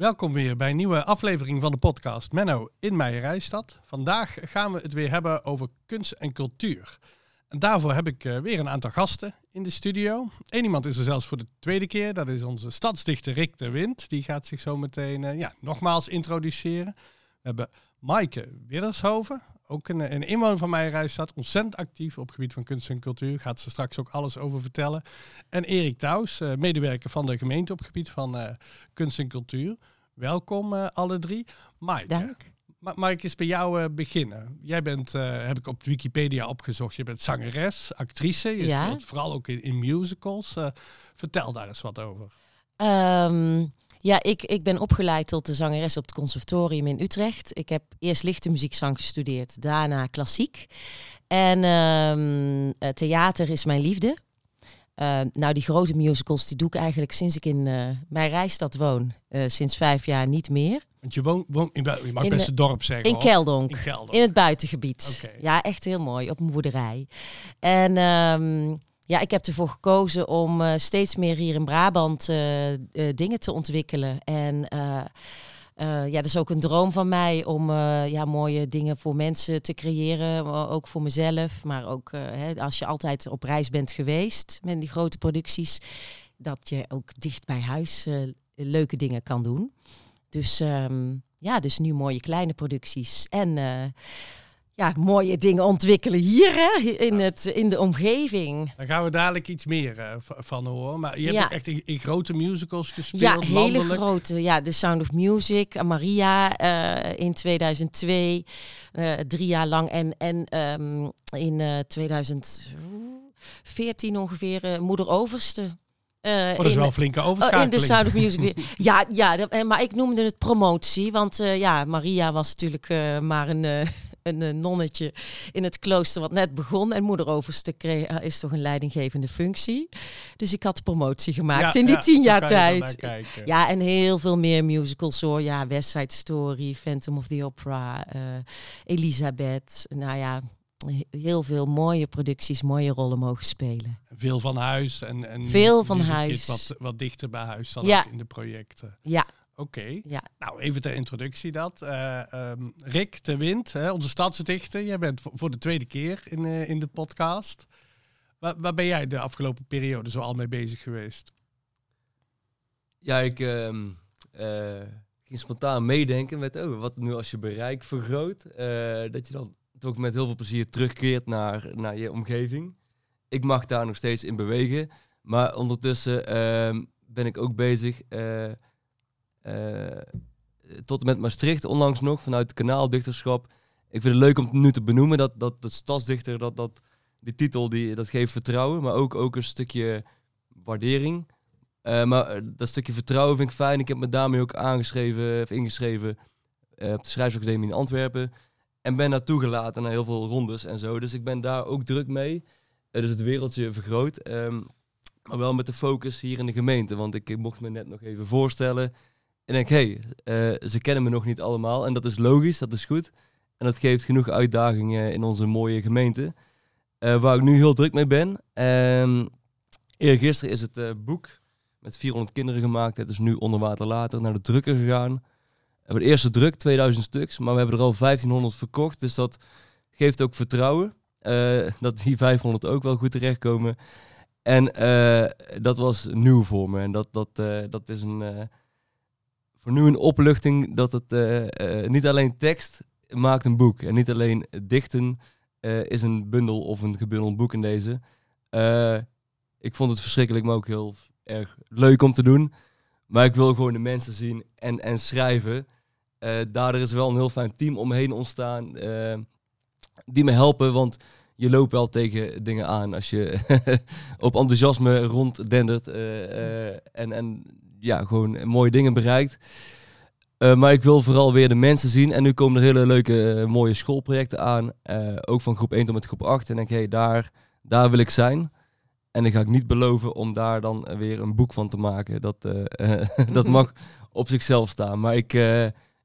Welkom weer bij een nieuwe aflevering van de podcast Menno in Meijerijstad. Vandaag gaan we het weer hebben over kunst en cultuur. En daarvoor heb ik eh, weer een aantal gasten in de studio. Eén iemand is er zelfs voor de tweede keer. Dat is onze stadsdichter Rick de Wind. Die gaat zich zo meteen uh, ja, nogmaals introduceren. We hebben Maaike Widdershoven, ook een, een inwoner van Meijerijstad. Ontzettend actief op het gebied van kunst en cultuur. Gaat ze straks ook alles over vertellen. En Erik Touws, uh, medewerker van de gemeente op het gebied van kunst en cultuur. Welkom alle drie. Maaike. Dank. Ma ik eens bij jou beginnen? Jij bent, heb ik op Wikipedia opgezocht, je bent zangeres, actrice. Je ja. speelt vooral ook in, in musicals. Vertel daar eens wat over. Um, ja, ik, ik ben opgeleid tot de zangeres op het conservatorium in Utrecht. Ik heb eerst lichte muziekzang gestudeerd, daarna klassiek. En um, theater is mijn liefde. Uh, nou, die grote musicals die doe ik eigenlijk sinds ik in uh, mijn reisstad woon. Uh, sinds vijf jaar niet meer. Want je woont, woont in, je mag in best het dorp zeggen. In Keldonk, in Keldonk. In het buitengebied. Okay. Ja, echt heel mooi, op een boerderij. En um, ja, ik heb ervoor gekozen om uh, steeds meer hier in Brabant uh, uh, dingen te ontwikkelen. En ja, dat is ook een droom van mij om ja, mooie dingen voor mensen te creëren. Ook voor mezelf. Maar ook hè, als je altijd op reis bent geweest met die grote producties. Dat je ook dicht bij huis leuke dingen kan doen. Dus um, ja, dus nu mooie kleine producties. En ja, mooie dingen ontwikkelen hier hè, in, het, in de omgeving. Daar gaan we dadelijk iets meer uh, van horen. Maar je hebt Ja. ook echt in, in grote musicals gespeeld, Ja, hele landelijk. grote. Ja, The Sound of Music, Maria uh, in 2002, uh, drie jaar lang. En, en um, in uh, 2014 ongeveer Moeder Overste. Uh, oh, dat is in, wel een flinke overschakeling. in The Sound of Music. ja, ja dat, maar ik noemde het promotie. Want uh, ja, Maria was natuurlijk maar een, een, nonnetje in het klooster wat net begon. En moederoverste kreeg, is toch een leidinggevende functie. Dus ik had promotie gemaakt ja, in die ja, tien jaar tijd. Ja, en heel veel meer musicals hoor. Ja, West Side Story, Phantom of the Opera, Elisabeth. Nou ja, heel veel mooie producties, mooie rollen mogen spelen. Veel van huis en, en veel van huis. Wat, wat dichter bij huis dan ja. ook in de projecten. Ja. Oké. Okay. Ja. Nou, even ter introductie dat. Uh, um, Rick de Wind, hè, onze stadsdichter. Jij bent voor de tweede keer in, uh, in de podcast. Waar, waar, ben jij de afgelopen periode zo al mee bezig geweest? Ja, ik uh, ging spontaan meedenken met oh, wat nu als je bereik vergroot. eh, dat je dan ook met heel veel plezier terugkeert naar, naar je omgeving. Ik mag daar nog steeds in bewegen. Maar ondertussen uh, ben ik ook bezig tot en met Maastricht, onlangs nog, vanuit het kanaaldichterschap. Ik vind het leuk om het nu te benoemen, dat, dat, dat stadsdichter, dat, dat, die titel, die, dat geeft vertrouwen, maar ook, ook een stukje waardering. Uh, maar dat stukje vertrouwen vind ik fijn. Ik heb me daarmee ook aangeschreven, of ingeschreven op de Schrijfsacademie in Antwerpen. En ben daar toegelaten naar heel veel rondes en zo. Dus ik ben daar ook druk mee. Dus het wereldje vergroot. Um, maar wel met de focus hier in de gemeente. Want ik mocht me net nog even voorstellen. En denk, hé, hey, uh, ze kennen me nog niet allemaal. En dat is logisch, dat is goed. En dat geeft genoeg uitdagingen in onze mooie gemeente. Uh, waar ik nu heel druk mee ben. Um, eergisteren is het uh, boek met 400 kinderen gemaakt. Het is nu onder water later naar de drukker gegaan. We hebben de eerste druk, 2000 stuks, maar we hebben er al 1500 verkocht. Dus dat geeft ook vertrouwen dat die 500 ook wel goed terechtkomen. En dat was nieuw voor me. En dat, dat, dat is een, voor nu een opluchting dat het niet alleen tekst maakt een boek. En niet alleen dichten is een bundel of een gebundeld boek in deze. ik vond het verschrikkelijk, maar ook heel erg leuk om te doen. Maar ik wil gewoon de mensen zien en, en schrijven. Uh, daardoor is wel een heel fijn team omheen ontstaan. Die me helpen, want je loopt wel tegen dingen aan als je op enthousiasme ronddendert. Uh, en, en ja, gewoon mooie dingen bereikt. maar ik wil vooral weer de mensen zien. En nu komen er hele leuke, mooie schoolprojecten aan. ook van groep 1 tot met groep 8. En denk ik, hey, daar, daar wil ik zijn. En dan ga ik niet beloven om daar dan weer een boek van te maken. Dat, dat mag op zichzelf staan. Maar ik,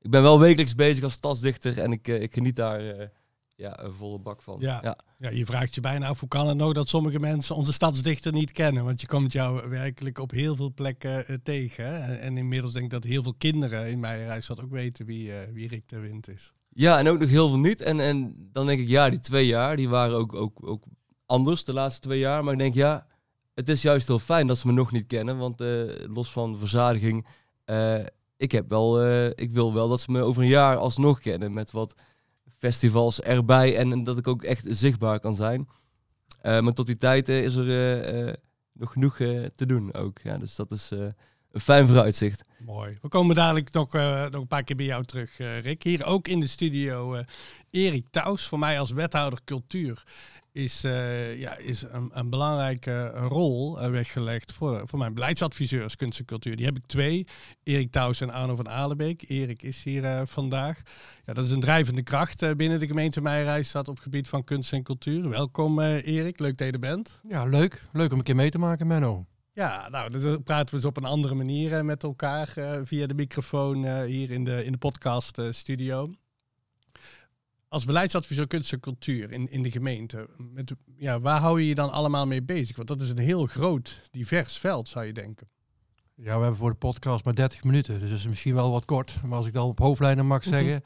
ik ben wel wekelijks bezig als stadsdichter en ik, ik geniet daar ja, een volle bak van. Ja. ja. Ja, je vraagt je bijna af hoe kan het nou dat sommige mensen onze stadsdichter niet kennen? Want je komt jou werkelijk op heel veel plekken eh, tegen. hè. En, en inmiddels denk ik dat heel veel kinderen in mijn reis ook weten wie, eh, wie Rick de Wind is. Ja, en ook nog heel veel niet. En, en dan denk ik, ja, die twee jaar, die waren ook, ook, ook anders de laatste twee jaar. Maar ik denk, ja, het is juist heel fijn dat ze me nog niet kennen. Want eh, los van verzadiging, ik, heb wel, ik wil wel dat ze me over een jaar alsnog kennen. Met wat festivals erbij en, dat ik ook echt zichtbaar kan zijn. Eh, maar tot die tijd eh, is er eh, nog genoeg te doen ook. Ja, dus dat is een fijn vooruitzicht. Mooi. We komen dadelijk nog, eh, nog een paar keer bij jou terug, eh, Rick. Hier ook in de studio eh, Erik Taus. Voor mij als wethouder cultuur is, eh, ja, is een, een belangrijke rol eh, weggelegd voor, voor mijn beleidsadviseurs kunst en cultuur. Die heb ik twee. Erik Taus en Arno van Alenbeek. Erik is hier eh, vandaag. Ja, dat is een drijvende kracht eh, binnen de gemeente Meijerijstad op het gebied van kunst en cultuur. Welkom eh, Erik, leuk dat je er bent. Ja, leuk. Leuk om een keer mee te maken, Menno. Ja, nou, dus dan praten we eens op een andere manier eh, met elkaar eh, via de microfoon eh, hier in de, in de podcast eh, studio. Als beleidsadviseur kunst en cultuur in, in de gemeente, met, ja, waar hou je je dan allemaal mee bezig? Want dat is een heel groot, divers veld, zou je denken. Ja, we hebben voor de podcast maar 30 minuten, dus dat is misschien wel wat kort. Maar als ik dan op hoofdlijnen mag Mhm. zeggen.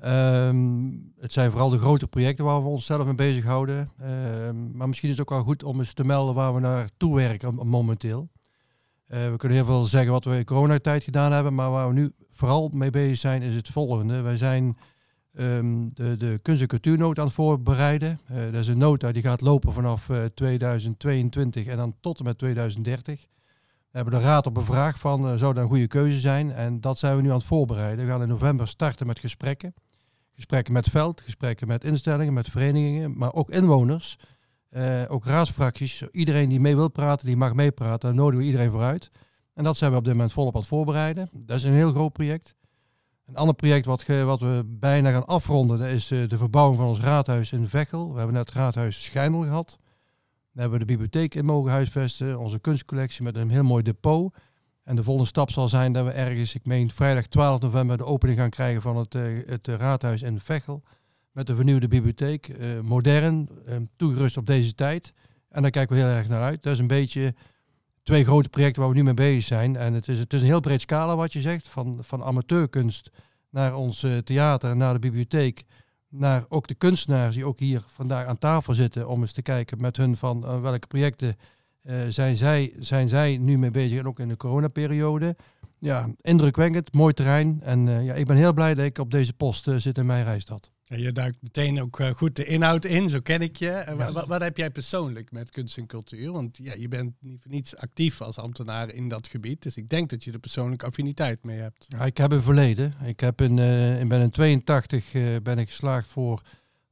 Ehm, het zijn vooral de grote projecten waar we onszelf mee bezighouden. Ehm maar misschien is het ook wel goed om eens te melden waar we naartoe werken momenteel. Eh, we kunnen heel veel zeggen wat we in coronatijd gedaan hebben, maar waar we nu vooral mee bezig zijn is het volgende. Wij zijn ehm, de, de kunst- en cultuurnood aan het voorbereiden. Eh, dat is een nota die gaat lopen vanaf eh, 2022 en dan tot en met 2030. We hebben de raad op een vraag van, eh, zou dat een goede keuze zijn? En dat zijn we nu aan het voorbereiden. We gaan in november starten met gesprekken. Gesprekken met veld, gesprekken met instellingen, met verenigingen, maar ook inwoners. eh, ook raadsfracties. Iedereen die mee wil praten, die mag meepraten. Daar nodigen we iedereen vooruit. En dat zijn we op dit moment volop aan het voorbereiden. Dat is een heel groot project. Een ander project wat, wat we bijna gaan afronden, dat is eh, de verbouwing van ons raadhuis in Veghel. We hebben net het raadhuis Schijndel gehad. Daar hebben we de bibliotheek in mogen huisvesten, onze kunstcollectie met een heel mooi depot. En de volgende stap zal zijn dat we ergens, ik meen vrijdag 12 november, de opening gaan krijgen van het, eh, het eh, raadhuis in Veghel. Met een vernieuwde bibliotheek, eh, modern, eh, toegerust op deze tijd. En daar kijken we heel erg naar uit. Dat is een beetje twee grote projecten waar we nu mee bezig zijn. En het is, het is een heel breed scala wat je zegt, van, van amateurkunst naar ons theater, naar de bibliotheek, naar ook de kunstenaars die ook hier vandaag aan tafel zitten om eens te kijken met hun van welke projecten zijn, zij, zijn zij nu mee bezig en ook in de coronaperiode. Ja, indrukwekkend, mooi terrein. En eh, ja, ik ben heel blij dat ik op deze post eh, zit in mijn reisstad. Ja, je duikt meteen ook eh, goed de inhoud in, zo ken ik je. Ja. wat heb jij persoonlijk met kunst en cultuur? Want ja, je bent niet voor niets actief als ambtenaar in dat gebied. Dus ik denk dat je er persoonlijke affiniteit mee hebt. Ja, ik heb een verleden. Ik heb in, eh, ik ben in 82 eh, ben ik geslaagd voor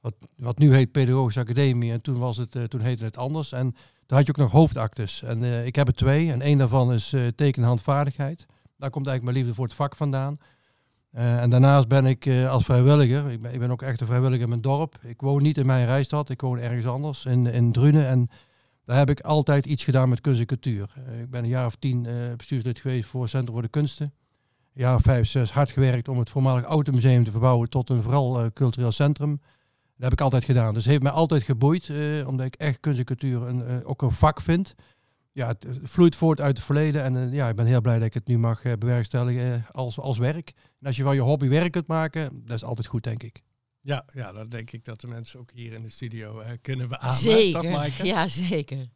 wat, wat nu heet Pedagogische Academie. En toen, was het, eh, toen heette het anders. En daar had je ook nog hoofdactes. En eh, ik heb er twee. En één daarvan is eh teken- en handvaardigheid. Daar komt eigenlijk mijn liefde voor het vak vandaan. En daarnaast ben ik als vrijwilliger, ik ben, ik ben ook echt een vrijwilliger in mijn dorp. Ik woon niet in mijn reisstad, ik woon ergens anders, in, in Drunen. En daar heb ik altijd iets gedaan met kunst en cultuur. Ik ben een jaar of tien bestuurslid geweest voor Centrum voor de Kunsten. Een jaar of vijf, zes hard gewerkt om het voormalig Automuseum te verbouwen tot een vooral cultureel centrum. Dat heb ik altijd gedaan. Dus het heeft mij altijd geboeid, eh, omdat ik echt kunst en cultuur een, eh, ook een vak vind. Ja, het vloeit voort uit het verleden en eh, ja, ik ben heel blij dat ik het nu mag eh, bewerkstelligen als, als werk. En als je van je hobby werk kunt maken, dat is altijd goed, denk ik. Ja, ja, dat denk ik dat de mensen ook hier in de studio eh, kunnen beamen. Zeker. Ja, zeker.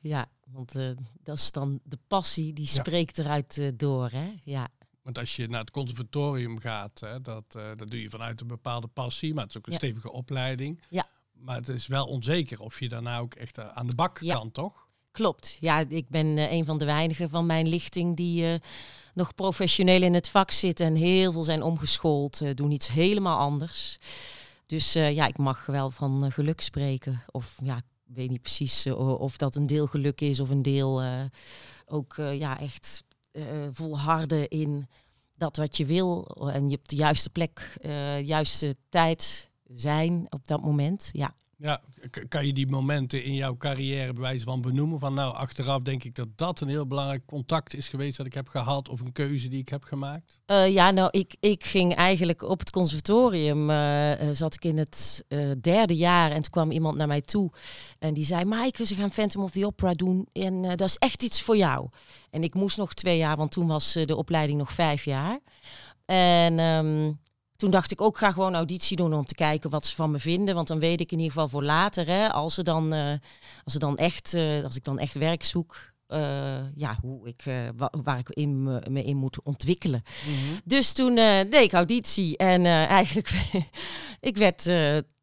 Ja, want eh, dat is dan de passie die Ja. spreekt eruit door, hè? Ja. Want als je naar het conservatorium gaat, hè, dat, eh, dat doe je vanuit een bepaalde passie, maar het is ook een Ja. stevige opleiding. Ja. Maar het is wel onzeker of je daarna ook echt eh, aan de bak Ja. kan, toch? Klopt. Ja, ik ben eh, een van de weinigen van mijn lichting die nog professioneel in het vak zitten en heel veel zijn omgeschoold, doen iets helemaal anders. Dus ja, ik mag wel van geluk spreken. Of ja, ik weet niet precies of dat een deel geluk is of een deel ook ja, echt eh, volharden in dat wat je wil en je op de juiste plek, eh juiste tijd zijn op dat moment. Ja, Ja, kan je die momenten in jouw carrière bij wijze van benoemen? Van nou, achteraf denk ik dat dat een heel belangrijk contact is geweest dat ik heb gehad of een keuze die ik heb gemaakt. Eh, ja, nou, ik, ik ging eigenlijk op het conservatorium, eh, eh, zat ik in het eh, derde jaar en toen kwam iemand naar mij toe en die zei, Maaike, ze gaan Phantom of the Opera doen en eh, dat is echt iets voor jou. En ik moest nog twee jaar, want toen was de opleiding nog vijf jaar. En ehm, toen dacht ik ook, ga gewoon auditie doen om te kijken wat ze van me vinden, want dan weet ik in ieder geval voor later, hè, als, ze dan, eh, als, ze dan echt, eh, als ik dan echt werk zoek, eh, ja, hoe ik, wa- waar ik in me, me in moet ontwikkelen. Dus toen deed ik auditie en eigenlijk, ik werd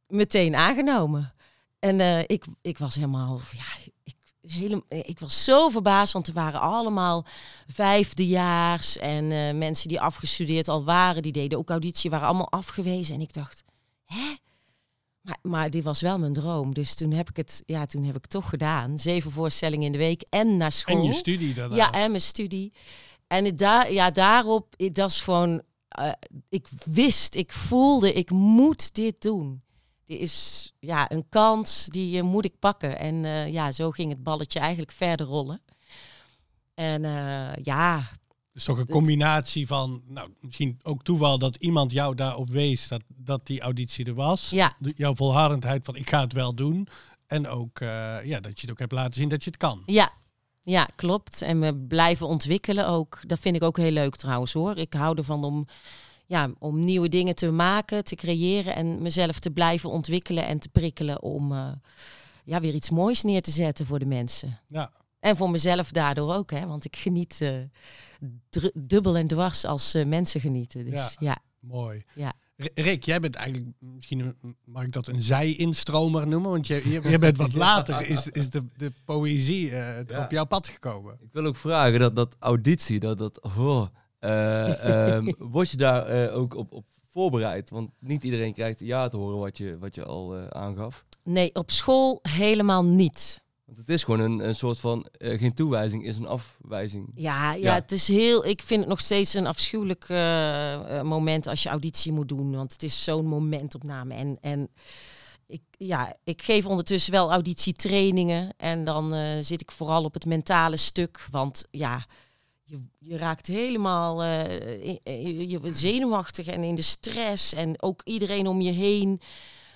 meteen aangenomen. En ik, ik was helemaal, ja, ik, hele, ik was zo verbaasd, want er waren allemaal vijfdejaars en eh, mensen die afgestudeerd al waren, die deden ook auditie, waren allemaal afgewezen. En ik dacht, hè? Maar, maar dit was wel mijn droom. Dus toen heb ik het, ja, toen heb ik het toch gedaan. Zeven voorstellingen in de week en naar school. En je studie daarnaast. Ja, en mijn studie. En het daar, ja, daarop, dat is gewoon, eh, ik wist, ik voelde, ik moet dit doen. Is ja, een kans, die eh, moet ik pakken. En eh, ja, zo ging het balletje eigenlijk verder rollen. En eh, ja, Dus toch een combinatie van, nou, misschien ook toeval dat iemand jou daarop wees dat, dat die auditie er was. ja, Jouw volhardendheid van, ik ga het wel doen. En ook, ja, dat je het ook hebt laten zien dat je het kan. ja, ja, klopt. En me blijven ontwikkelen ook. Dat vind ik ook heel leuk trouwens hoor. Ik hou ervan om, ja, om nieuwe dingen te maken, te creëren en mezelf te blijven ontwikkelen en te prikkelen om eh, ja, weer iets moois neer te zetten voor de mensen. Ja, En voor mezelf daardoor ook, hè, want ik geniet eh, dubbel en dwars als eh, mensen genieten. Dus Ja. ja. mooi. Ja. Rick, jij bent eigenlijk, misschien een- mag ik dat een zij-instromer noemen? Want je, je, je bent wat later, is, is de, de poëzie eh, Ja. op jouw pad gekomen. Ik wil ook vragen, dat, dat auditie, dat, dat, oh, eh, ehm, word je daar eh, ook op, op voorbereid? Want niet iedereen krijgt ja te horen wat je, wat je al eh, aangaf. Nee, op school helemaal niet. Want het is gewoon een, een soort van, geen toewijzing, is een afwijzing. Ja, ja, Ja. het is heel. Ik vind het nog steeds een afschuwelijk moment als je auditie moet doen. Want het is zo'n momentopname. En, en ik, ja, ik geef ondertussen wel auditietrainingen. En dan zit ik vooral op het mentale stuk. Want ja, je, je raakt helemaal eh, in- je zenuwachtig en in de stress. En ook iedereen om je heen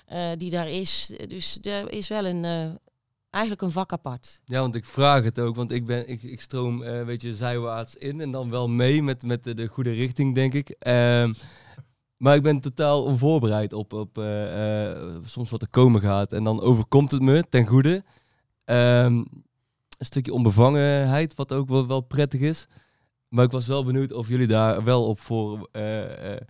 eh, die daar is. Dus er is wel een. eh, Eigenlijk een vak apart. Ja, want ik vraag het ook, want ik, ben, ik, ik stroom eh weet je, zijwaarts in en dan wel mee met, met de, de goede richting, denk ik. Ehm, maar ik ben totaal onvoorbereid op, op eh, eh, soms wat er komen gaat. En dan overkomt het me ten goede. Ehm, een stukje onbevangenheid, wat ook wel, wel prettig is. Maar ik was wel benieuwd of jullie daar wel op voor eh, eh,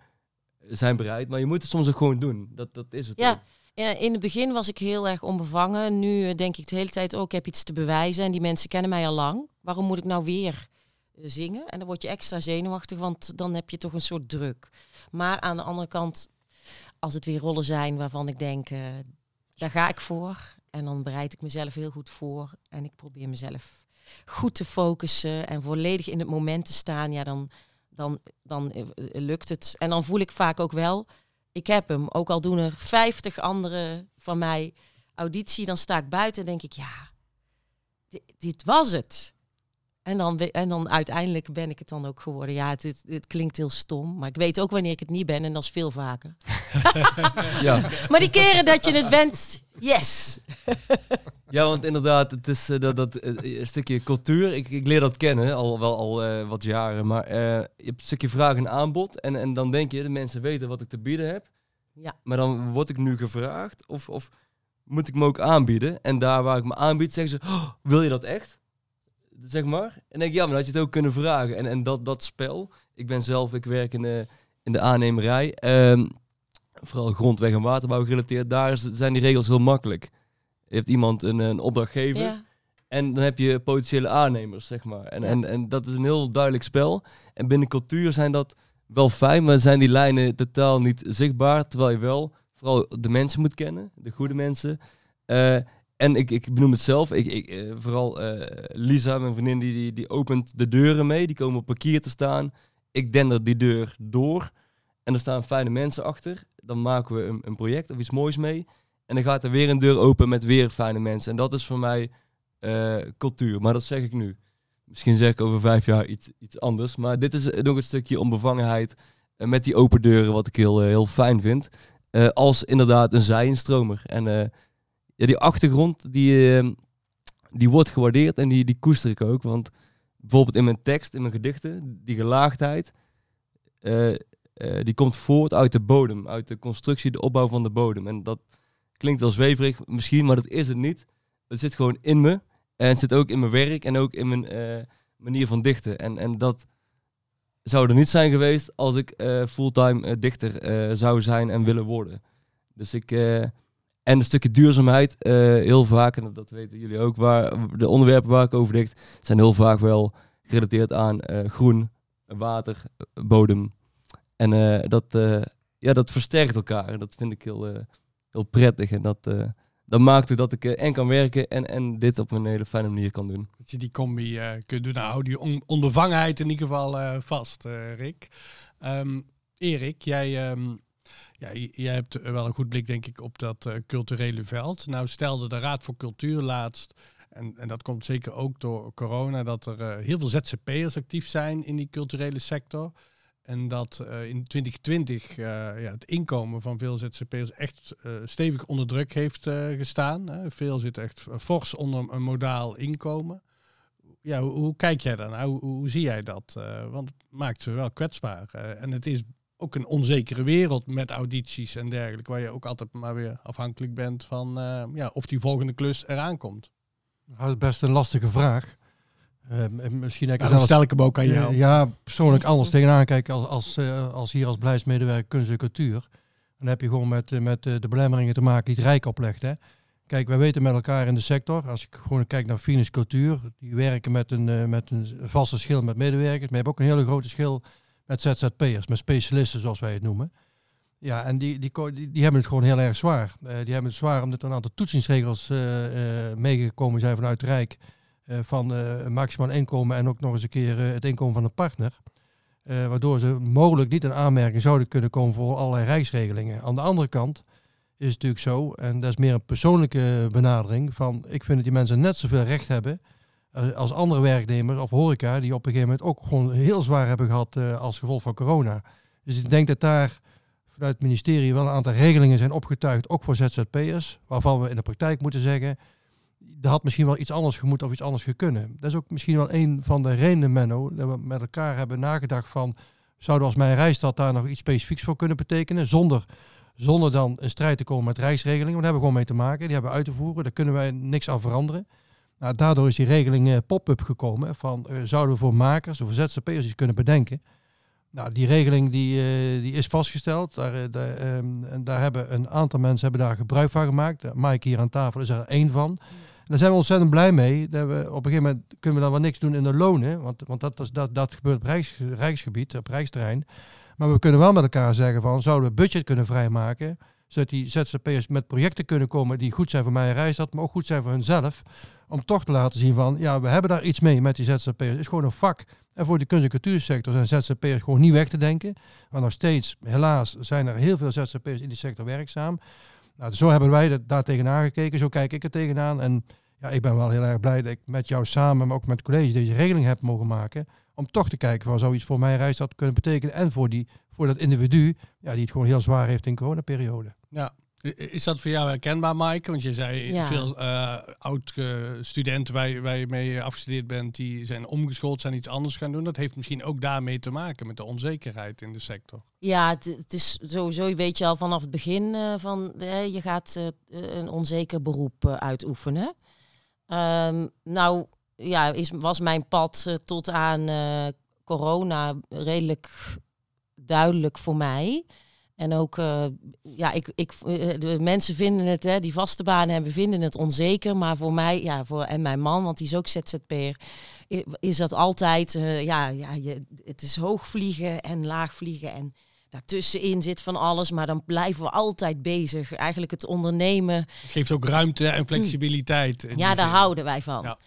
zijn bereid. Maar je moet het soms ook gewoon doen. Dat, dat is het Ja. ook. Ja, in het begin was ik heel erg onbevangen. Nu eh, denk ik de hele tijd ook, ik heb iets te bewijzen. En die mensen kennen mij al lang. Waarom moet ik nou weer zingen? En dan word je extra zenuwachtig, want dan heb je toch een soort druk. Maar aan de andere kant, als het weer rollen zijn waarvan ik denk, daar ga ik voor. En dan bereid ik mezelf heel goed voor. En ik probeer mezelf goed te focussen en volledig in het moment te staan. Ja, dan, dan, dan eh, eh, lukt het. En dan voel ik vaak ook wel, ik heb hem. Ook al doen er 50 anderen van mij auditie, dan sta ik buiten en denk ik, ja, dit, dit was het. En dan, en dan uiteindelijk ben ik het dan ook geworden. Ja, het, het, het klinkt heel stom, maar ik weet ook wanneer ik het niet ben en dat is veel vaker. Ja. Maar die keren dat je het bent, yes. Ja, want inderdaad, het is eh, dat, dat eh, een stukje cultuur. Ik, ik leer dat kennen, al wel al eh, wat jaren. Maar eh, je hebt een stukje vraag en aanbod. En, en dan denk je, de mensen weten wat ik te bieden heb. Ja. Maar dan word ik nu gevraagd of, of moet ik me ook aanbieden? En daar waar ik me aanbied, zeggen ze, "Oh, wil je dat echt? Zeg maar. En dan denk ik, ja, maar dan had je het ook kunnen vragen. En, en dat, dat spel, ik ben zelf, ik werk in de, in de aannemerij. Ehm, vooral grondweg en waterbouw gerelateerd. Daar zijn die regels heel makkelijk. Je hebt iemand een, een opdrachtgever. Ja. En dan heb je potentiële aannemers, zeg maar. En, Ja. en, en dat is een heel duidelijk spel. En binnen cultuur zijn dat wel fijn, maar zijn die lijnen totaal niet zichtbaar. Terwijl je wel vooral de mensen moet kennen, de goede mensen. Eh, en ik, ik benoem het zelf, ik, ik, eh, vooral eh, Lisa, mijn vriendin, die, die, die opent de deuren mee. Die komen op parkier te staan. Ik dender die deur door. En er staan fijne mensen achter. Dan maken we een, een project of iets moois mee. En dan gaat er weer een deur open met weer fijne mensen. En dat is voor mij eh, cultuur. Maar dat zeg ik nu. Misschien zeg ik over vijf jaar iets, iets anders. Maar dit is nog een stukje onbevangenheid uh, met die open deuren, wat ik heel, heel fijn vind. als inderdaad een zijinstromer. En ja, die achtergrond, die, die wordt gewaardeerd en die, die koester ik ook. Want bijvoorbeeld in mijn tekst, in mijn gedichten, die gelaagdheid, die komt voort uit de bodem, uit de constructie, de opbouw van de bodem. En dat klinkt wel zweverig misschien, maar dat is het niet. Het zit gewoon in me en het zit ook in mijn werk en ook in mijn uh, manier van dichten. En, en dat zou er niet zijn geweest als ik fulltime dichter zou zijn en willen worden. Dus ik en een stukje duurzaamheid, heel vaak, en dat weten jullie ook, waar de onderwerpen waar ik over dicht, zijn heel vaak wel gerelateerd aan groen, water, bodem. En dat, ja, dat versterkt elkaar. Dat vind ik heel, heel prettig. En dat, dat maakt ook dat ik en kan werken en, en dit op een hele fijne manier kan doen. Dat je die combi kunt doen. Nou, hou die on onbevangenheid in ieder geval vast, Rick. Um, Erik, jij... Um, ja, jij hebt wel een goed blik, denk ik, op dat culturele veld. Nou stelde de Raad voor Cultuur laatst, en, en dat komt zeker ook door corona, dat er heel veel ZZP'ers actief zijn in die culturele sector. En dat uh, in 2020 ja, het inkomen van veel ZZP'ers echt stevig onder druk heeft gestaan. Hè. Veel zit echt fors onder een modaal inkomen. Ja, hoe, kijk jij daarnaar? Hoe, hoe, zie jij dat? want het maakt ze wel kwetsbaar. en het is ook een onzekere wereld met audities en dergelijke, waar je ook altijd maar weer afhankelijk bent van ja, of die volgende klus eraan komt. Dat is best een lastige vraag. Uh, misschien ik zelfs, stel ik hem ook aan jou. Uh, ja, persoonlijk anders tegenaan kijken als, als, uh, als hier als beleidsmedewerker kunst en cultuur. Dan heb je gewoon met, met de belemmeringen te maken die het Rijk oplegt. Hè. Kijk, wij weten met elkaar in de sector, als ik gewoon kijk naar Finus Cultuur, die werken met een, met een vaste schil met medewerkers, maar je hebt ook een hele grote schil met ZZP'ers, met specialisten zoals wij het noemen. Ja, en die, die, die, die hebben het gewoon heel erg zwaar. Die hebben het zwaar omdat er een aantal toetsingsregels meegekomen zijn vanuit het Rijk. Van een maximaal inkomen en ook nog eens een keer het inkomen van de partner. waardoor ze mogelijk niet in aanmerking zouden kunnen komen voor allerlei rijksregelingen. Aan de andere kant is het natuurlijk zo, en dat is meer een persoonlijke benadering, van ik vind dat die mensen net zoveel recht hebben eh, als andere werknemers of horeca, die op een gegeven moment ook gewoon heel zwaar hebben gehad als gevolg van corona. Dus ik denk dat daar vanuit het ministerie wel een aantal regelingen zijn opgetuigd, ook voor ZZP'ers, waarvan we in de praktijk moeten zeggen, er had misschien wel iets anders gemoet of iets anders gekunnen. Dat is ook misschien wel een van de redenen, Menno, dat we met elkaar hebben nagedacht van, zouden als mijn reisstad daar nog iets specifieks voor kunnen betekenen, zonder, zonder dan in strijd te komen met reisregelingen. Want daar hebben we gewoon mee te maken, die hebben we uit te voeren, daar kunnen wij niks aan veranderen. Nou, daardoor is die regeling uh, pop-up gekomen van uh, zouden we voor makers of voor ZZP'ers iets kunnen bedenken. Nou, die regeling die, uh, die is vastgesteld. Daar, en daar hebben een aantal mensen hebben daar gebruik van gemaakt. Mike hier aan tafel is er één van. Daar zijn we ontzettend blij mee. Dat we, op een gegeven moment kunnen we dan wel niks doen in de lonen. Want, want dat, dat, dat gebeurt op rijks, rijksgebied, op rijksterrein. Maar we kunnen wel met elkaar zeggen van zouden we budget kunnen vrijmaken. Zodat die ZZP'ers met projecten kunnen komen die goed zijn voor mijn reisstad, maar ook goed zijn voor hunzelf om toch te laten zien van, ja, we hebben daar iets mee met die ZZP'ers. Het is gewoon een vak. En voor de kunst- en cultuursector zijn ZZP'ers gewoon niet weg te denken. Maar nog steeds, helaas, zijn er heel veel ZZP'ers in die sector werkzaam. Nou, zo hebben wij dat daar tegenaan gekeken. Zo kijk ik er tegenaan. En ja, ik ben wel heel erg blij dat ik met jou samen, maar ook met het college, deze regeling heb mogen maken. Om toch te kijken wat zoiets voor mijn reis had kunnen betekenen. En voor, die, voor dat individu, ja, die het gewoon heel zwaar heeft in coronaperiode. Ja, is dat voor jou herkenbaar, Mike? Want je zei veel uh, oud-studenten waar, waar, je mee afgestudeerd bent, die zijn omgeschoold, zijn iets anders gaan doen. Dat heeft misschien ook daarmee te maken met de onzekerheid in de sector. Ja, het, is sowieso, weet je al vanaf het begin uh, van uh, je gaat een onzeker beroep uitoefenen. Um, nou, ja, is, was mijn pad tot aan corona redelijk duidelijk voor mij. En ook, uh, ja, ik, ik, eh, de mensen vinden het, hè, die vaste banen hebben, vinden het onzeker. Maar voor mij, ja, voor, en mijn man, want die is ook ZZP'er, is dat altijd, uh, ja, ja je, het is hoog vliegen en laag vliegen. En daartussenin zit van alles, maar dan blijven we altijd bezig. Eigenlijk het ondernemen. Het geeft ook ruimte en flexibiliteit. Ja, daar houden wij van. Ja.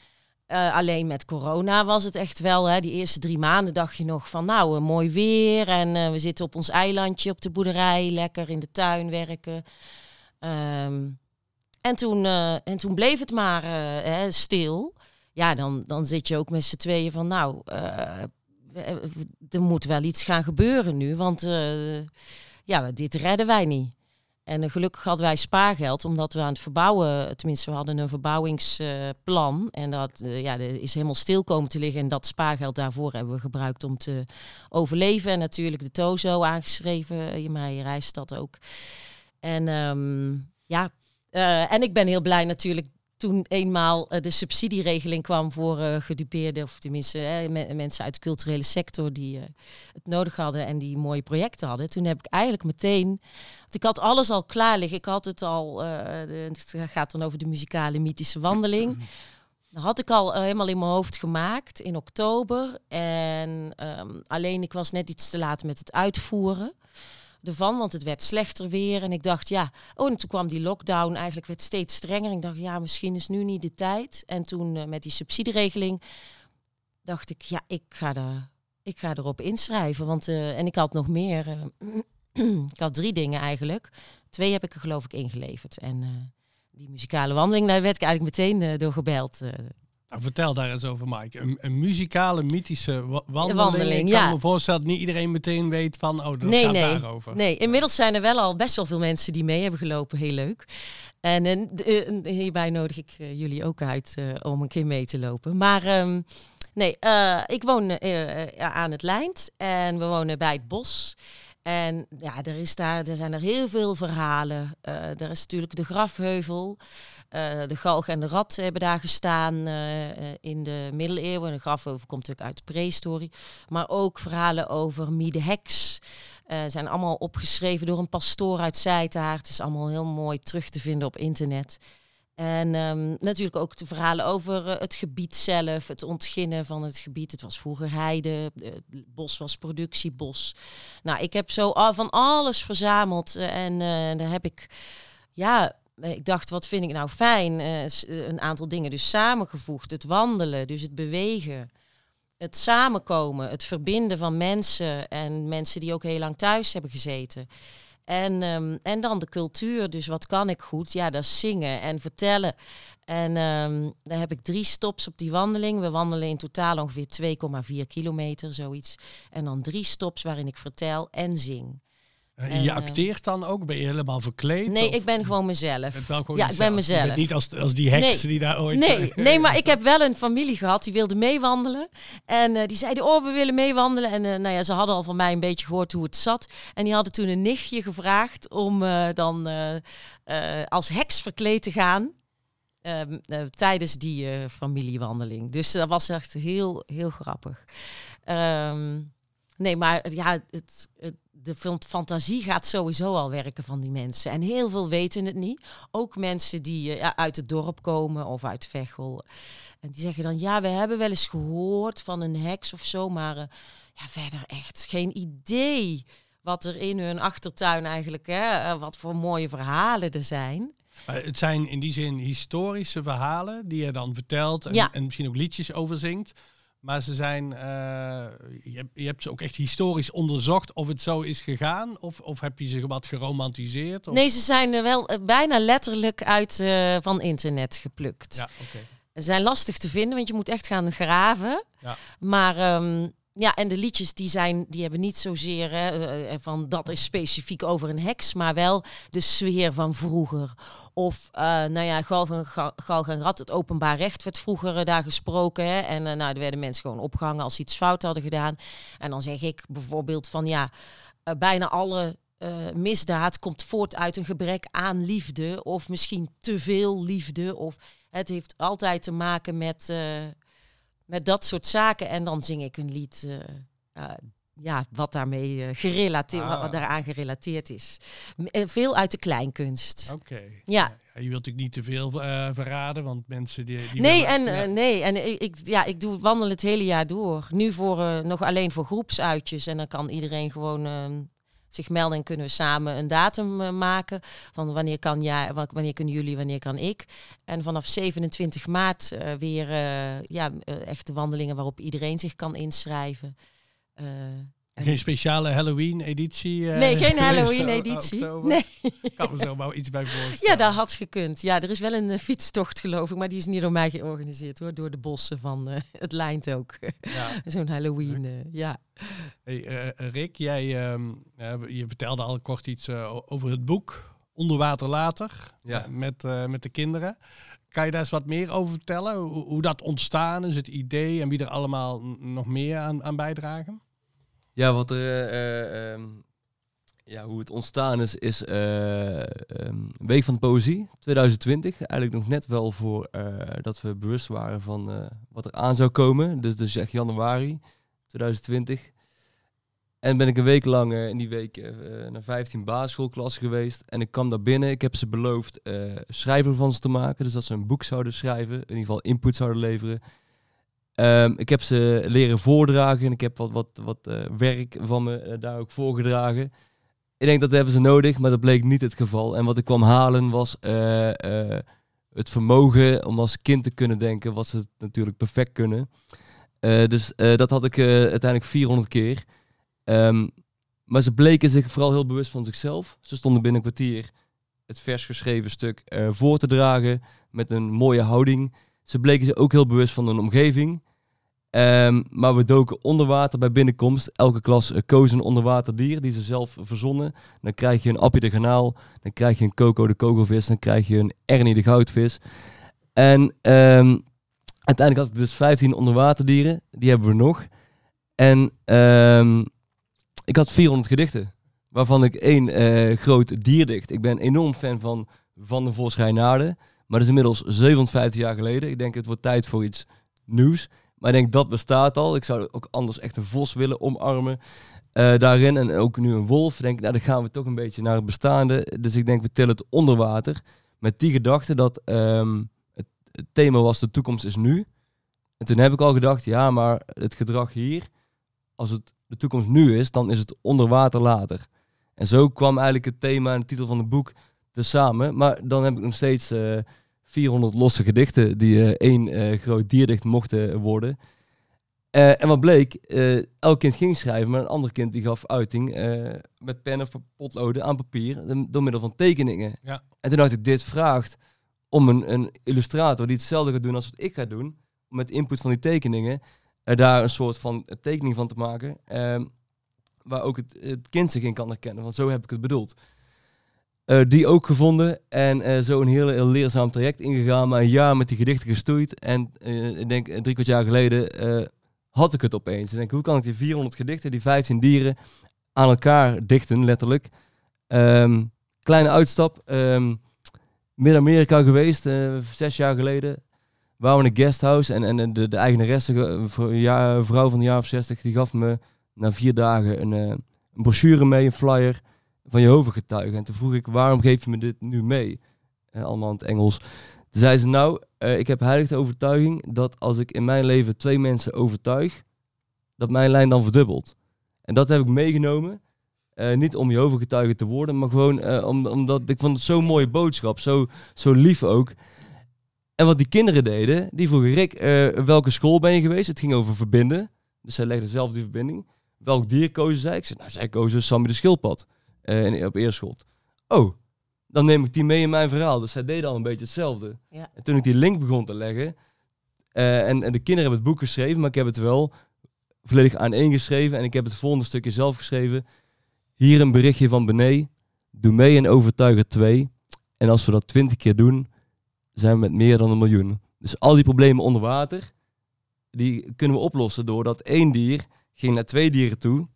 Uh, alleen met corona was het echt wel, hè, die eerste drie maanden dacht je nog van nou, mooi weer en uh, we zitten op ons eilandje op de boerderij, lekker in de tuin werken. Um, en, toen, eh, en toen bleef het maar eh, hè, stil. Ja, dan, dan zit je ook met z'n tweeën van, nou, eh, er moet wel iets gaan gebeuren nu, want eh, ja, dit redden wij niet. En eh, gelukkig hadden wij spaargeld, omdat we aan het verbouwen, tenminste we hadden een verbouwingsplan. en dat eh, ja, dat is helemaal stil komen te liggen. En dat spaargeld daarvoor hebben we gebruikt om te overleven. En natuurlijk de Tozo aangeschreven, in mijn reisstad ook. En ehm, ja, eh, en ik ben heel blij natuurlijk toen eenmaal eh, de subsidieregeling kwam voor eh gedupeerden, of tenminste me- mensen uit de culturele sector die eh, het nodig hadden en die mooie projecten hadden. Toen heb ik eigenlijk meteen, want ik had alles al klaar liggen. Ik had het al, het gaat dan over de muzikale mythische wandeling. Dat had ik al helemaal in mijn hoofd gemaakt in oktober. En ehm, alleen ik was net iets te laat met het uitvoeren ervan, want het werd slechter weer. En ik dacht, ja, oh, en toen kwam die lockdown, eigenlijk werd steeds strenger. En ik dacht, ja, misschien is nu niet de tijd. En toen eh, met die subsidieregeling dacht ik, ja, ik ga, er, ik ga erop inschrijven. Want, eh, en ik had nog meer. eh, ik had drie dingen eigenlijk. Twee heb ik er geloof ik ingeleverd. En die muzikale wandeling, daar werd ik eigenlijk meteen door gebeld. Nou, vertel daar eens over, Mike. Een, een muzikale, mythische wa- wandeling. wandeling, ik kan ja. me voorstellen dat niet iedereen meteen weet van, oh, dat Nee, gaat nee. daarover. Nee, inmiddels zijn er wel al best wel veel mensen die mee hebben gelopen. Heel leuk. En d- eh, hierbij nodig ik eh, jullie ook uit eh, om een keer mee te lopen. Maar ehm, nee, ik woon aan het Lijnd en we wonen bij het bos. En ja, er, is daar, er zijn er heel veel verhalen. Eh, er is natuurlijk de grafheuvel. Eh, de galg en de rat hebben daar gestaan eh, in de middeleeuwen. De grafheuvel komt natuurlijk uit de prehistorie. Maar ook verhalen over Mie de Heks. Zijn allemaal opgeschreven door een pastoor uit Zijtaart. Het is allemaal heel mooi terug te vinden op internet. En ehm, natuurlijk ook de verhalen over eh, het gebied zelf, het ontginnen van het gebied. Het was vroeger heide, eh, het bos was productiebos. Nou, ik heb zo al van alles verzameld eh, en eh, daar heb ik, ja, eh, ik dacht, wat vind ik nou fijn? Eh, eh, een aantal dingen dus samengevoegd. Het wandelen, dus het bewegen. Het samenkomen, het verbinden van mensen en mensen die ook heel lang thuis hebben gezeten. En, ehm, en dan de cultuur, dus wat kan ik goed? Ja, dat is zingen en vertellen. En ehm daar heb ik drie stops op die wandeling. We wandelen in totaal ongeveer 2,4 kilometer, zoiets. En dan drie stops waarin ik vertel en zing. En En, je eh, acteert dan ook? Ben je helemaal verkleed? Nee, Of- ik ben gewoon mezelf. Gewoon Ja, ik ben jezelf. Je bent mezelf. niet als, als die heks Nee. die daar ooit... Nee, nee, maar ik heb wel een familie gehad die wilde meewandelen. En eh, die zeiden, oh, we willen meewandelen. En eh, nou ja, ze hadden al van mij een beetje gehoord hoe het zat. En die hadden toen een nichtje gevraagd om eh, dan eh, eh, als heks verkleed te gaan. ehm, eh, tijdens die eh, familiewandeling. Dus dat was echt heel, heel grappig. Ehm, nee, maar ja, het, het, de fan- fantasie gaat sowieso al werken van die mensen. En heel veel weten het niet. Ook mensen die eh, ja, uit het dorp komen of uit Veghel. En die zeggen dan, ja, we hebben wel eens gehoord van een heks of zo, maar eh, ja, verder echt geen idee wat er in hun achtertuin eigenlijk, hè, eh, wat voor mooie verhalen er zijn. Het zijn in die zin historische verhalen die je dan vertelt en, Ja. en misschien ook liedjes over zingt. Maar ze zijn, eh, je, hebt, je hebt ze ook echt historisch onderzocht of het zo is gegaan? Of, of heb je ze wat geromantiseerd? Of? Nee, ze zijn er wel eh, bijna letterlijk uit eh, van internet geplukt. Ja, oké. Ze zijn lastig te vinden, want je moet echt gaan graven. Ja. Maar ehm, ja, en de liedjes die zijn, die hebben niet zozeer hè, eh, eh, van dat is specifiek over een heks, maar wel de sfeer van vroeger. Of eh, nou ja, Galg en, Ga- Galg het openbaar recht werd vroeger daar gesproken. Hè, en eh, nou, er werden mensen gewoon opgehangen als ze iets fout hadden gedaan. En dan zeg ik bijvoorbeeld van ja, bijna alle misdaad komt voort uit een gebrek aan liefde. Of misschien te veel liefde. Of het heeft altijd te maken met, met dat soort zaken. En dan zing ik een lied. eh, ja, wat daarmee eh, gerelateerd, wat, Ah. wat daaraan gerelateerd is. Eh, veel uit de kleinkunst. Oké. Ja. Je wilt natuurlijk niet te veel verraden, want mensen die... die Nee, willen- en, ja. nee, en ik, ja, ik doe wandelen het hele jaar door. Nu voor, nog alleen voor groepsuitjes. En dan kan iedereen gewoon ehm, zich melden en kunnen we samen een datum eh, maken. Van wanneer kan jij, wa- wanneer kunnen jullie, wanneer kan ik. En vanaf 27 maart eh, weer eh, ja, echte wandelingen waarop iedereen zich kan inschrijven. Geen speciale Halloween-editie? eh, nee, geen Halloween-editie. oktober? Nee. Ik kan me zo maar iets bij voorstellen. Ja, dat had gekund. Ja, er is wel een eh, fietstocht, geloof ik, maar die is niet door mij georganiseerd hoor. Door de bossen van eh, het Lijnt ook. Ja. Zo'n Halloween, ja. Hey, eh, Rick, jij ehm, eh, je vertelde al kort iets eh, over het boek Onderwater Later Ja. met, eh, met de kinderen. Kan je daar eens wat meer over vertellen? Hoe, hoe dat ontstaan is, het idee en wie er allemaal nog meer aan, aan bijdragen? Ja, wat er, eh, eh, ehm, ja, hoe het ontstaan is, is eh, ehm, Week van de Poëzie 2020. Eigenlijk nog net wel voor dat we bewust waren van wat er aan zou komen. Dus, dus echt januari 2020. En ben ik een week lang in die week eh, naar 15 basisschoolklassen geweest. En ik kwam daar binnen. Ik heb ze beloofd schrijver van ze te maken. Dus dat ze een boek zouden schrijven. In ieder geval input zouden leveren. Ehm, ik heb ze leren voordragen en ik heb wat, wat, wat eh, werk van me eh, daar ook voorgedragen. Ik denk dat hebben ze nodig, maar dat bleek niet het geval. En wat ik kwam halen was eh, het vermogen om als kind te kunnen denken, wat ze natuurlijk perfect kunnen. Dus dat had ik uiteindelijk 400 keer. Ehm, maar ze bleken zich vooral heel bewust van zichzelf. Ze stonden binnen een kwartier het vers geschreven stuk voor te dragen met een mooie houding. Ze bleken zich ook heel bewust van hun omgeving. Ehm, maar we doken onder water bij binnenkomst. Elke klas eh, koos een onderwaterdier die ze zelf verzonnen. Dan krijg je een Appie de Garnaal, dan krijg je een Coco de kogelvis, dan krijg je een Ernie de goudvis. En ehm, uiteindelijk had ik dus 15 onderwaterdieren, die hebben we nog. En ehm, ik had 400 gedichten, waarvan ik één eh, groot dierdicht. Ik ben enorm fan van Van de Vos maar dat is inmiddels 750 jaar geleden. Ik denk het wordt tijd voor iets nieuws. Maar ik denk dat bestaat al. Ik zou ook anders echt een vos willen omarmen eh, daarin. En ook nu een wolf. Ik Denk, nou, dan gaan we toch een beetje naar het bestaande. Dus ik denk, we tillen het onder water. Met die gedachte dat ehm, het, het thema was de toekomst is nu. En toen heb ik al gedacht, ja, maar het gedrag hier, als het de toekomst nu is, dan is het onder water later. En zo kwam eigenlijk het thema en de titel van het boek tezamen. Maar dan heb ik nog steeds eh, 400 losse gedichten die eh, één eh, groot dierdicht mochten worden. Eh, en wat bleek, elk kind ging schrijven, maar een ander kind die gaf uiting met pen of potloden aan papier door middel van tekeningen. Ja. En toen dacht ik, dit vraagt om een, een illustrator die hetzelfde gaat doen als wat ik ga doen, met input van die tekeningen er daar een soort van tekening van te maken, ehm, waar ook het, het kind zich in kan herkennen, want zo heb ik het bedoeld. Eh, die ook gevonden en eh, zo een heel, leerzaam traject ingegaan, maar een jaar met die gedichten gestoeid. En eh, ik denk drie kwart jaar geleden had ik het opeens. Ik denk, hoe kan ik die 400 gedichten, die 15 dieren, aan elkaar dichten, letterlijk. Ehm, kleine uitstap. ehm, Midden-Amerika geweest, zes jaar geleden. Waren we in een guesthouse en, en de, de eigenaresse, vrouw van een jaar of 60, die gaf me na vier dagen een, een brochure mee, een flyer van Jehovah getuigen. En toen vroeg ik, waarom geef je me dit nu mee? Eh, allemaal in het Engels. Toen zei ze, nou, eh, ik heb heilig de overtuiging dat als ik in mijn leven twee mensen overtuig, dat mijn lijn dan verdubbelt. En dat heb ik meegenomen. Eh, niet om Jehovah getuige te worden, maar gewoon om, omdat ik vond het zo'n mooie boodschap, zo, zo lief ook. En wat die kinderen deden, die vroegen, Rick, welke school ben je geweest? Het ging over verbinden. Dus zij legden zelf die verbinding. Welk dier kozen zij? Ik zei, nou, zij kozen Sammy de schildpad in- op Eerschot. Oh, dan neem ik die mee in mijn verhaal. Dus zij deden al een beetje hetzelfde. Ja. En toen ik die link begon te leggen, eh, en, en de kinderen hebben het boek geschreven, maar ik heb het wel volledig aan één geschreven en ik heb het volgende stukje zelf geschreven. Hier een berichtje van Bené. Doe mee en overtuig er twee. En als we dat twintig keer doen, zijn we met meer dan een miljoen. Dus al die problemen onder water, die kunnen we oplossen doordat één dier ging naar twee dieren toe.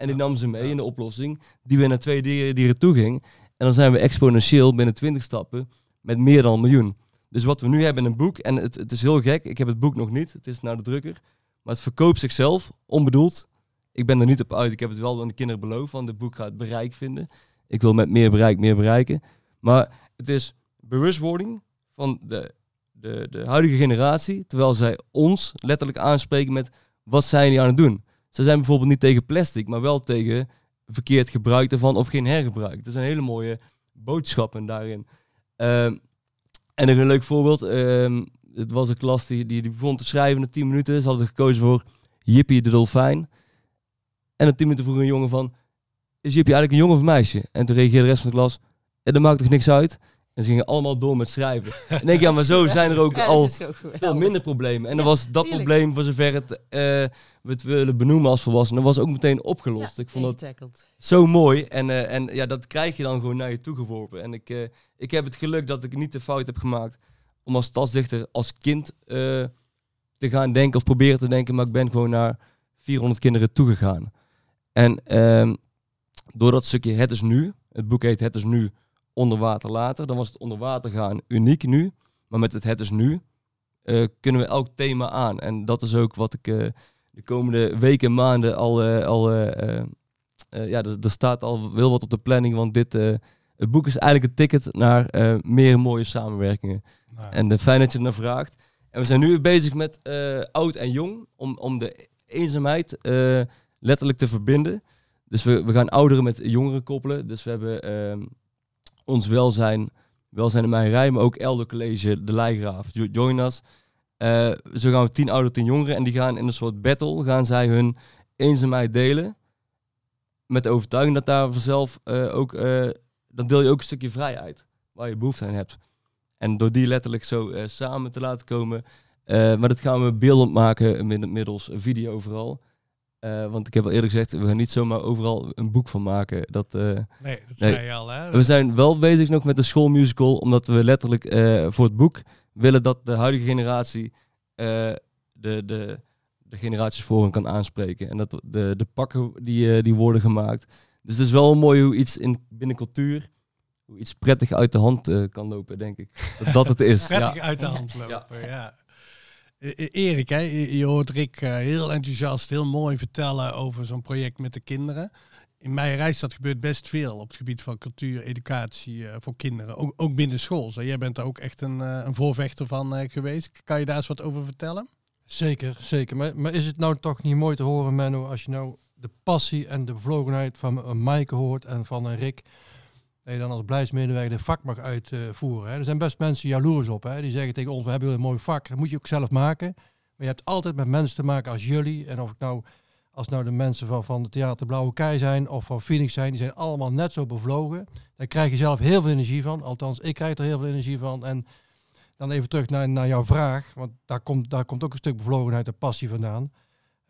En die nam ze mee in de oplossing, die weer naar twee dieren, dieren toe ging. En dan zijn we exponentieel binnen 20 stappen met meer dan een miljoen. Dus wat we nu hebben in een boek, en het, het is heel gek, ik heb het boek nog niet, het is naar de drukker. Maar het verkoopt zichzelf, onbedoeld. Ik ben er niet op uit, ik heb het wel aan de kinderen beloofd, want het boek gaat bereik vinden. Ik wil met meer bereik meer bereiken. Maar het is bewustwording van de, de, de huidige generatie, terwijl zij ons letterlijk aanspreken met wat zijn jullie aan het doen. Ze zijn bijvoorbeeld niet tegen plastic, maar wel tegen verkeerd gebruik ervan of geen hergebruik. Er zijn hele mooie boodschappen daarin. Ehm, en een leuk voorbeeld. ehm, het was een klas die, die, begon te schrijven in 10 minuten. Ze hadden gekozen voor Jippie de Dolfijn. En dan tien minuten vroeg een jongen van, is Jippie eigenlijk een jongen of een meisje? En toen reageerde de rest van de klas, ja, dat maakt toch niks uit? En ze gingen allemaal door met schrijven. En ik denk, ja, maar zo zijn er ook Ja, al veel minder problemen. En dan Ja, was dat tuurlijk. probleem, voor zover het, eh, we het willen benoemen als volwassenen, was ook meteen opgelost. Ja, ik vond dat zo mooi. En, eh, en ja, dat krijg je dan gewoon naar je toe geworpen. En ik, eh, ik heb het geluk dat ik niet de fout heb gemaakt om als stadsdichter als kind te gaan denken of proberen te denken. Maar ik ben gewoon naar 400 kinderen toegegaan. En ehm, door dat stukje Het is nu, het boek heet Het is nu, onder water later. Dan was het onder water gaan uniek nu. Maar met het Het is nu eh, kunnen we elk thema aan. En dat is ook wat ik eh, de komende weken en maanden al... eh, al ja, er, er staat al heel wat op de planning, want dit, het boek is eigenlijk een ticket naar meer mooie samenwerkingen. Nou, En fijn dat je ernaar vraagt. En we zijn nu bezig met oud en jong, om, om de eenzaamheid letterlijk te verbinden. Dus we, we gaan ouderen met jongeren koppelen. Dus we hebben ehm, ons welzijn, welzijn in mijn rij, maar ook Elder College, de Leigraaf, Jo- Join Us. Eh, zo gaan we tien ouderen, tien jongeren en die gaan in een soort battle, gaan zij hun eenzaamheid delen. Met de overtuiging dat daar vanzelf eh, ook, eh, dan deel je ook een stukje vrijheid, waar je behoefte aan hebt. En door die letterlijk zo samen te laten komen. maar dat gaan we beeldend maken mid- middels video vooral. Eh, want ik heb al eerder gezegd, we gaan niet zomaar overal een boek van maken. Dat, eh, nee, dat nee. zei je al, hè? we zijn wel bezig nog met de schoolmusical, omdat we letterlijk eh, voor het boek willen dat de huidige generatie de, de, de generaties voor hen kan aanspreken. En dat de, de pakken die, die worden gemaakt. Dus het is wel mooi hoe iets in, binnen cultuur, hoe iets prettig uit de hand kan lopen, denk ik. Dat dat het is. prettig ja. uit de hand lopen. Ja. Erik, hè, je hoort Rick eh, heel enthousiast, heel mooi vertellen over zo'n project met de kinderen. In mijn reisstad gebeurt best veel op het gebied van cultuur, educatie eh, voor kinderen. Ook, ook binnen school. Jij bent daar ook echt een, eh, een voorvechter van eh, geweest. Kan je daar eens wat over vertellen? Zeker, zeker. Maar, maar is het nou toch niet mooi te horen, Menno, als je nou de passie en de bevlogenheid van een Maaike hoort en van een Rick, dat je dan als beleidsmedewerker de vak mag uitvoeren. Hè. Er zijn best mensen jaloers op. Hè. Die zeggen tegen ons, we hebben een mooi vak. Dat moet je ook zelf maken. Maar je hebt altijd met mensen te maken als jullie. En of ik nou, als nou de mensen van, van het Theater Blauwe Kei zijn of van Phoenix zijn, die zijn allemaal net zo bevlogen. Daar krijg je zelf heel veel energie van. Althans, ik krijg er heel veel energie van. En dan even terug naar, naar jouw vraag, want daar komt, daar komt ook een stuk bevlogenheid en passie vandaan.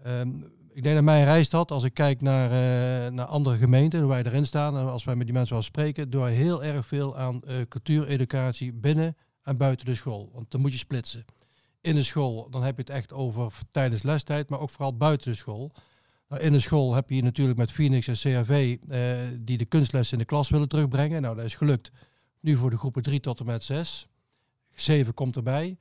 Ehm, ik denk dat mijn reisstad, als ik kijk naar, eh, naar andere gemeenten, hoe wij erin staan en als wij met die mensen wel spreken, wij heel erg veel aan eh cultuureducatie binnen en buiten de school. Want dan moet je splitsen. In de school, dan heb je het echt over tijdens lestijd, maar ook vooral buiten de school. Nou, in de school heb je natuurlijk met Phoenix en CRV eh, die de kunstles in de klas willen terugbrengen. Nou, dat is gelukt. Nu voor de groepen 3 tot en met 6. 7 komt erbij.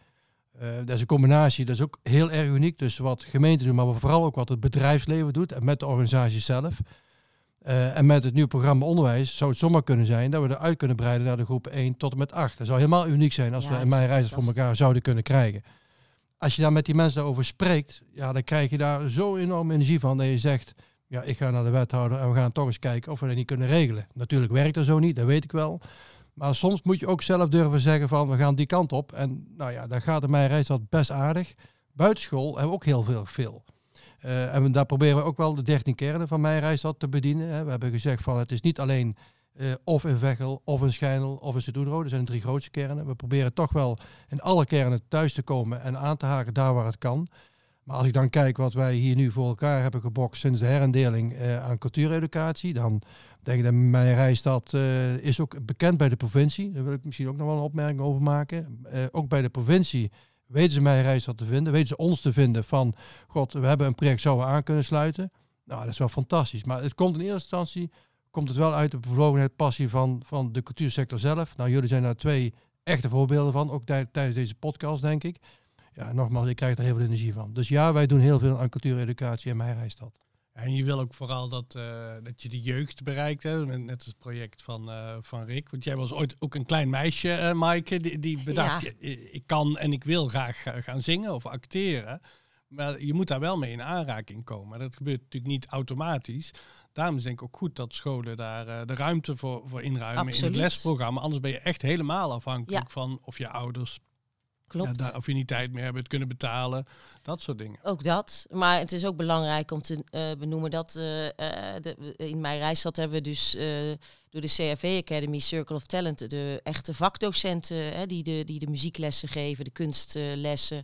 Eh, dat is een combinatie, dat is ook heel erg uniek. Dus wat gemeenten doen, maar vooral ook wat het bedrijfsleven doet en met de organisatie zelf. Eh, en met het nieuwe programma onderwijs zou het zomaar kunnen zijn dat we eruit kunnen breiden naar de groep 1 tot en met 8. Dat zou helemaal uniek zijn als Ja, we in mijn reizen voor elkaar zouden kunnen krijgen. Als je daar met die mensen daarover spreekt, ja, dan krijg je daar zo enorm energie van dat je zegt, ja, ik ga naar de wethouder en we gaan toch eens kijken of we dat niet kunnen regelen. Natuurlijk werkt dat zo niet, dat weet ik wel. Maar soms moet je ook zelf durven zeggen van we gaan die kant op. En nou ja, daar gaat in mijn reis dat best aardig. Buitenschool hebben we ook heel veel. veel. Eh, en daar proberen we ook wel de 13 kernen van mijn reis dat te bedienen. We hebben gezegd van het is niet alleen eh, of in Veghel, of in Schijnel, of in Sint-Oedenrode. Dat zijn de drie grootste kernen. We proberen toch wel in alle kernen thuis te komen en aan te haken daar waar het kan. Maar als ik dan kijk wat wij hier nu voor elkaar hebben gebokst sinds de herindeling eh, aan cultuureducatie, dan denk ik dat mijn reisstad eh, is ook bekend bij de provincie. Daar wil ik misschien ook nog wel een opmerking over maken. Eh, ook bij de provincie weten ze mijn reisstad te vinden, weten ze ons te vinden van, god, we hebben een project, zouden we aan kunnen sluiten. Nou, dat is wel fantastisch. Maar het komt in eerste instantie, komt het wel uit de bevlogenheid, passie van, van de cultuursector zelf. Nou, jullie zijn daar twee echte voorbeelden van, ook tij- tijdens deze podcast, denk ik. Ja, nogmaals, ik krijg er heel veel energie van. Dus ja, wij doen heel veel aan cultuureducatie in mijn reisstad. En je wil ook vooral dat, eh, dat je de jeugd bereikt, hè? net net als het project van, eh, van Rick. Want jij was ooit ook een klein meisje, eh Maaike, die, die bedacht, Ja. "Ja, ik kan en ik wil graag ga- gaan zingen of acteren. Maar je moet daar wel mee in aanraking komen. Dat gebeurt natuurlijk niet automatisch. Daarom is denk ik ook goed dat scholen daar eh, de ruimte voor, voor inruimen in het lesprogramma. Anders ben je echt helemaal afhankelijk Ja. van of je ouders klopt. Ja, daar affiniteit mee hebben, het kunnen betalen, dat soort dingen. Ook dat. Maar het is ook belangrijk om te eh, benoemen dat eh, eh, de, in mijn reisstad hebben we dus door de CRV Academy Circle of Talent de echte vakdocenten hè, die, de, die de muzieklessen geven, de kunstlessen,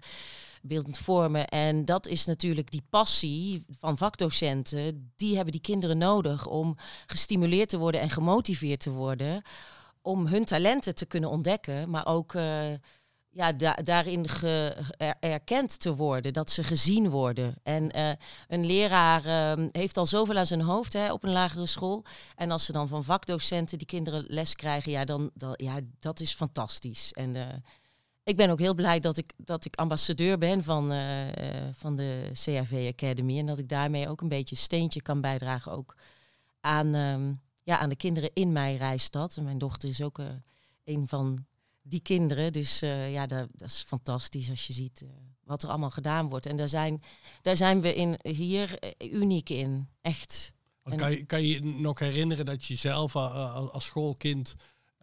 beeldend vormen. En dat is natuurlijk die passie van vakdocenten. Die hebben die kinderen nodig om gestimuleerd te worden en gemotiveerd te worden. Om hun talenten te kunnen ontdekken, maar ook ja, da- daarin er- erkend te worden, dat ze gezien worden. En eh, een leraar eh, heeft al zoveel aan zijn hoofd hè, op een lagere school. En als ze dan van vakdocenten die kinderen les krijgen, ja, dan, dan ja, dat is fantastisch. En eh, ik ben ook heel blij dat ik, dat ik ambassadeur ben van, eh, van de CRV Academy. En dat ik daarmee ook een beetje een steentje kan bijdragen ook aan, ehm, ja, aan de kinderen in mijn reisstad. En mijn dochter is ook een van die kinderen. Dus eh, ja, dat, dat is fantastisch als je ziet eh, wat er allemaal gedaan wordt. En daar zijn, daar zijn we in, hier eh, uniek in. Echt. Kan, je, kan je nog herinneren dat je zelf als schoolkind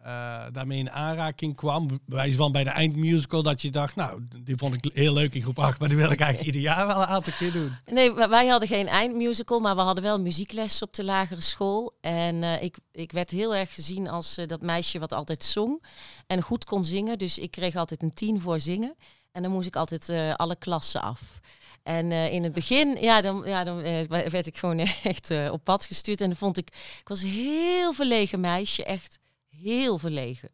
eh, daarmee in aanraking kwam? Bij van bij de eindmusical dat je dacht, nou, die vond ik heel leuk in groep 8, maar die wil ik eigenlijk ieder jaar wel een aantal keer doen. Nee, wij hadden geen eindmusical, maar we hadden wel muziekles op de lagere school. En eh, ik, ik werd heel erg gezien als eh, dat meisje wat altijd zong en goed kon zingen. Dus ik kreeg altijd een tien voor zingen. En dan moest ik altijd alle klassen af. En in het begin, ja, dan, ja, dan werd ik gewoon echt op pad gestuurd. En dan vond ik, ik was een heel verlegen meisje, echt heel verlegen.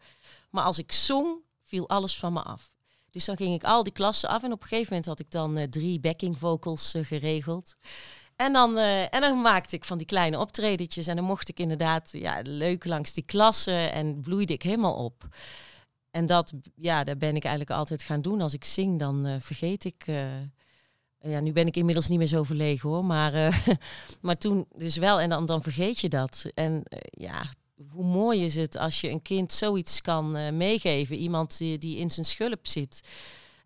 Maar als ik zong, viel alles van me af. Dus dan ging ik al die klassen af en op een gegeven moment had ik dan eh, drie backing vocals eh, geregeld. En dan, eh, en dan maakte ik van die kleine optredetjes en dan mocht ik inderdaad ja, leuk langs die klassen en bloeide ik helemaal op. En dat, ja, daar ben ik eigenlijk altijd gaan doen. Als ik zing, dan vergeet ik. ja, nu ben ik inmiddels niet meer zo verlegen hoor, maar, maar toen dus wel. En dan, dan vergeet je dat. En ja, hoe mooi is het als je een kind zoiets kan eh, meegeven. Iemand die, die in zijn schulp zit.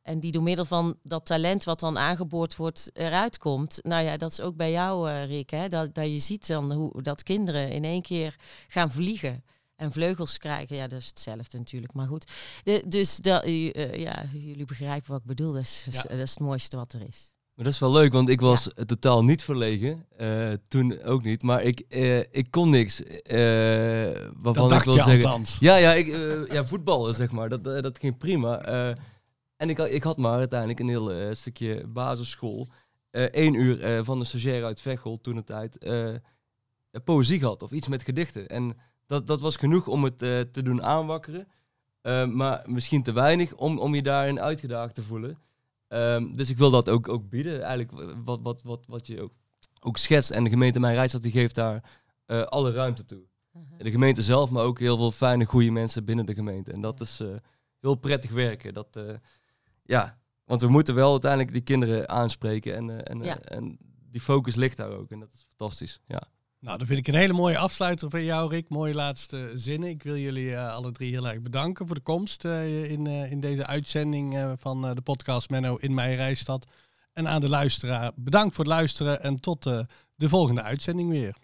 En die door middel van dat talent wat dan aangeboord wordt eruit komt. Nou ja, dat is ook bij jou, eh, Rick. Hè? Dat, dat je ziet dan hoe dat kinderen in één keer gaan vliegen. En vleugels krijgen. Ja, dat is hetzelfde natuurlijk. Maar goed. De, dus dat, eh, ja, jullie begrijpen wat ik bedoel. Dat is, Ja. dat is het mooiste wat er is. Maar dat is wel leuk, want ik was totaal niet verlegen. eh, toen ook niet. Maar ik, eh, ik kon niks. eh, waarvan Dat ik wil je zeggen. althans. Ja, ja, ik, ja, voetballen zeg maar. Dat, dat ging prima. Eh, en ik, had- ik had maar uiteindelijk een heel eh, stukje basisschool. Eén uur eh, van de stagiair uit Veghel toen de tijd. eh, poëzie gehad of iets met gedichten. En dat, dat was genoeg om het eh, te doen aanwakkeren. Eh, maar misschien te weinig om, om je daarin uitgedaagd te voelen. Ehm, dus ik wil dat ook, ook bieden. Eigenlijk wat, wat, wat, wat je ook, ook schetst. En de gemeente Mijn Rijstad die geeft daar eh, alle ruimte toe. De gemeente zelf, maar ook heel veel fijne, goede mensen binnen de gemeente. En dat is eh, heel prettig werken. Dat, eh, ja, want we moeten wel uiteindelijk die kinderen aanspreken. En, en, Ja. en die focus ligt daar ook. En dat is fantastisch. Ja. Nou, dan vind ik een hele mooie afsluiter van jou, Rick. Mooie laatste zinnen. Ik wil jullie eh, alle drie heel erg bedanken voor de komst eh, in, eh, in deze uitzending van de podcast Menno in mijn reisstad. En aan de luisteraar, bedankt voor het luisteren en tot de volgende uitzending weer.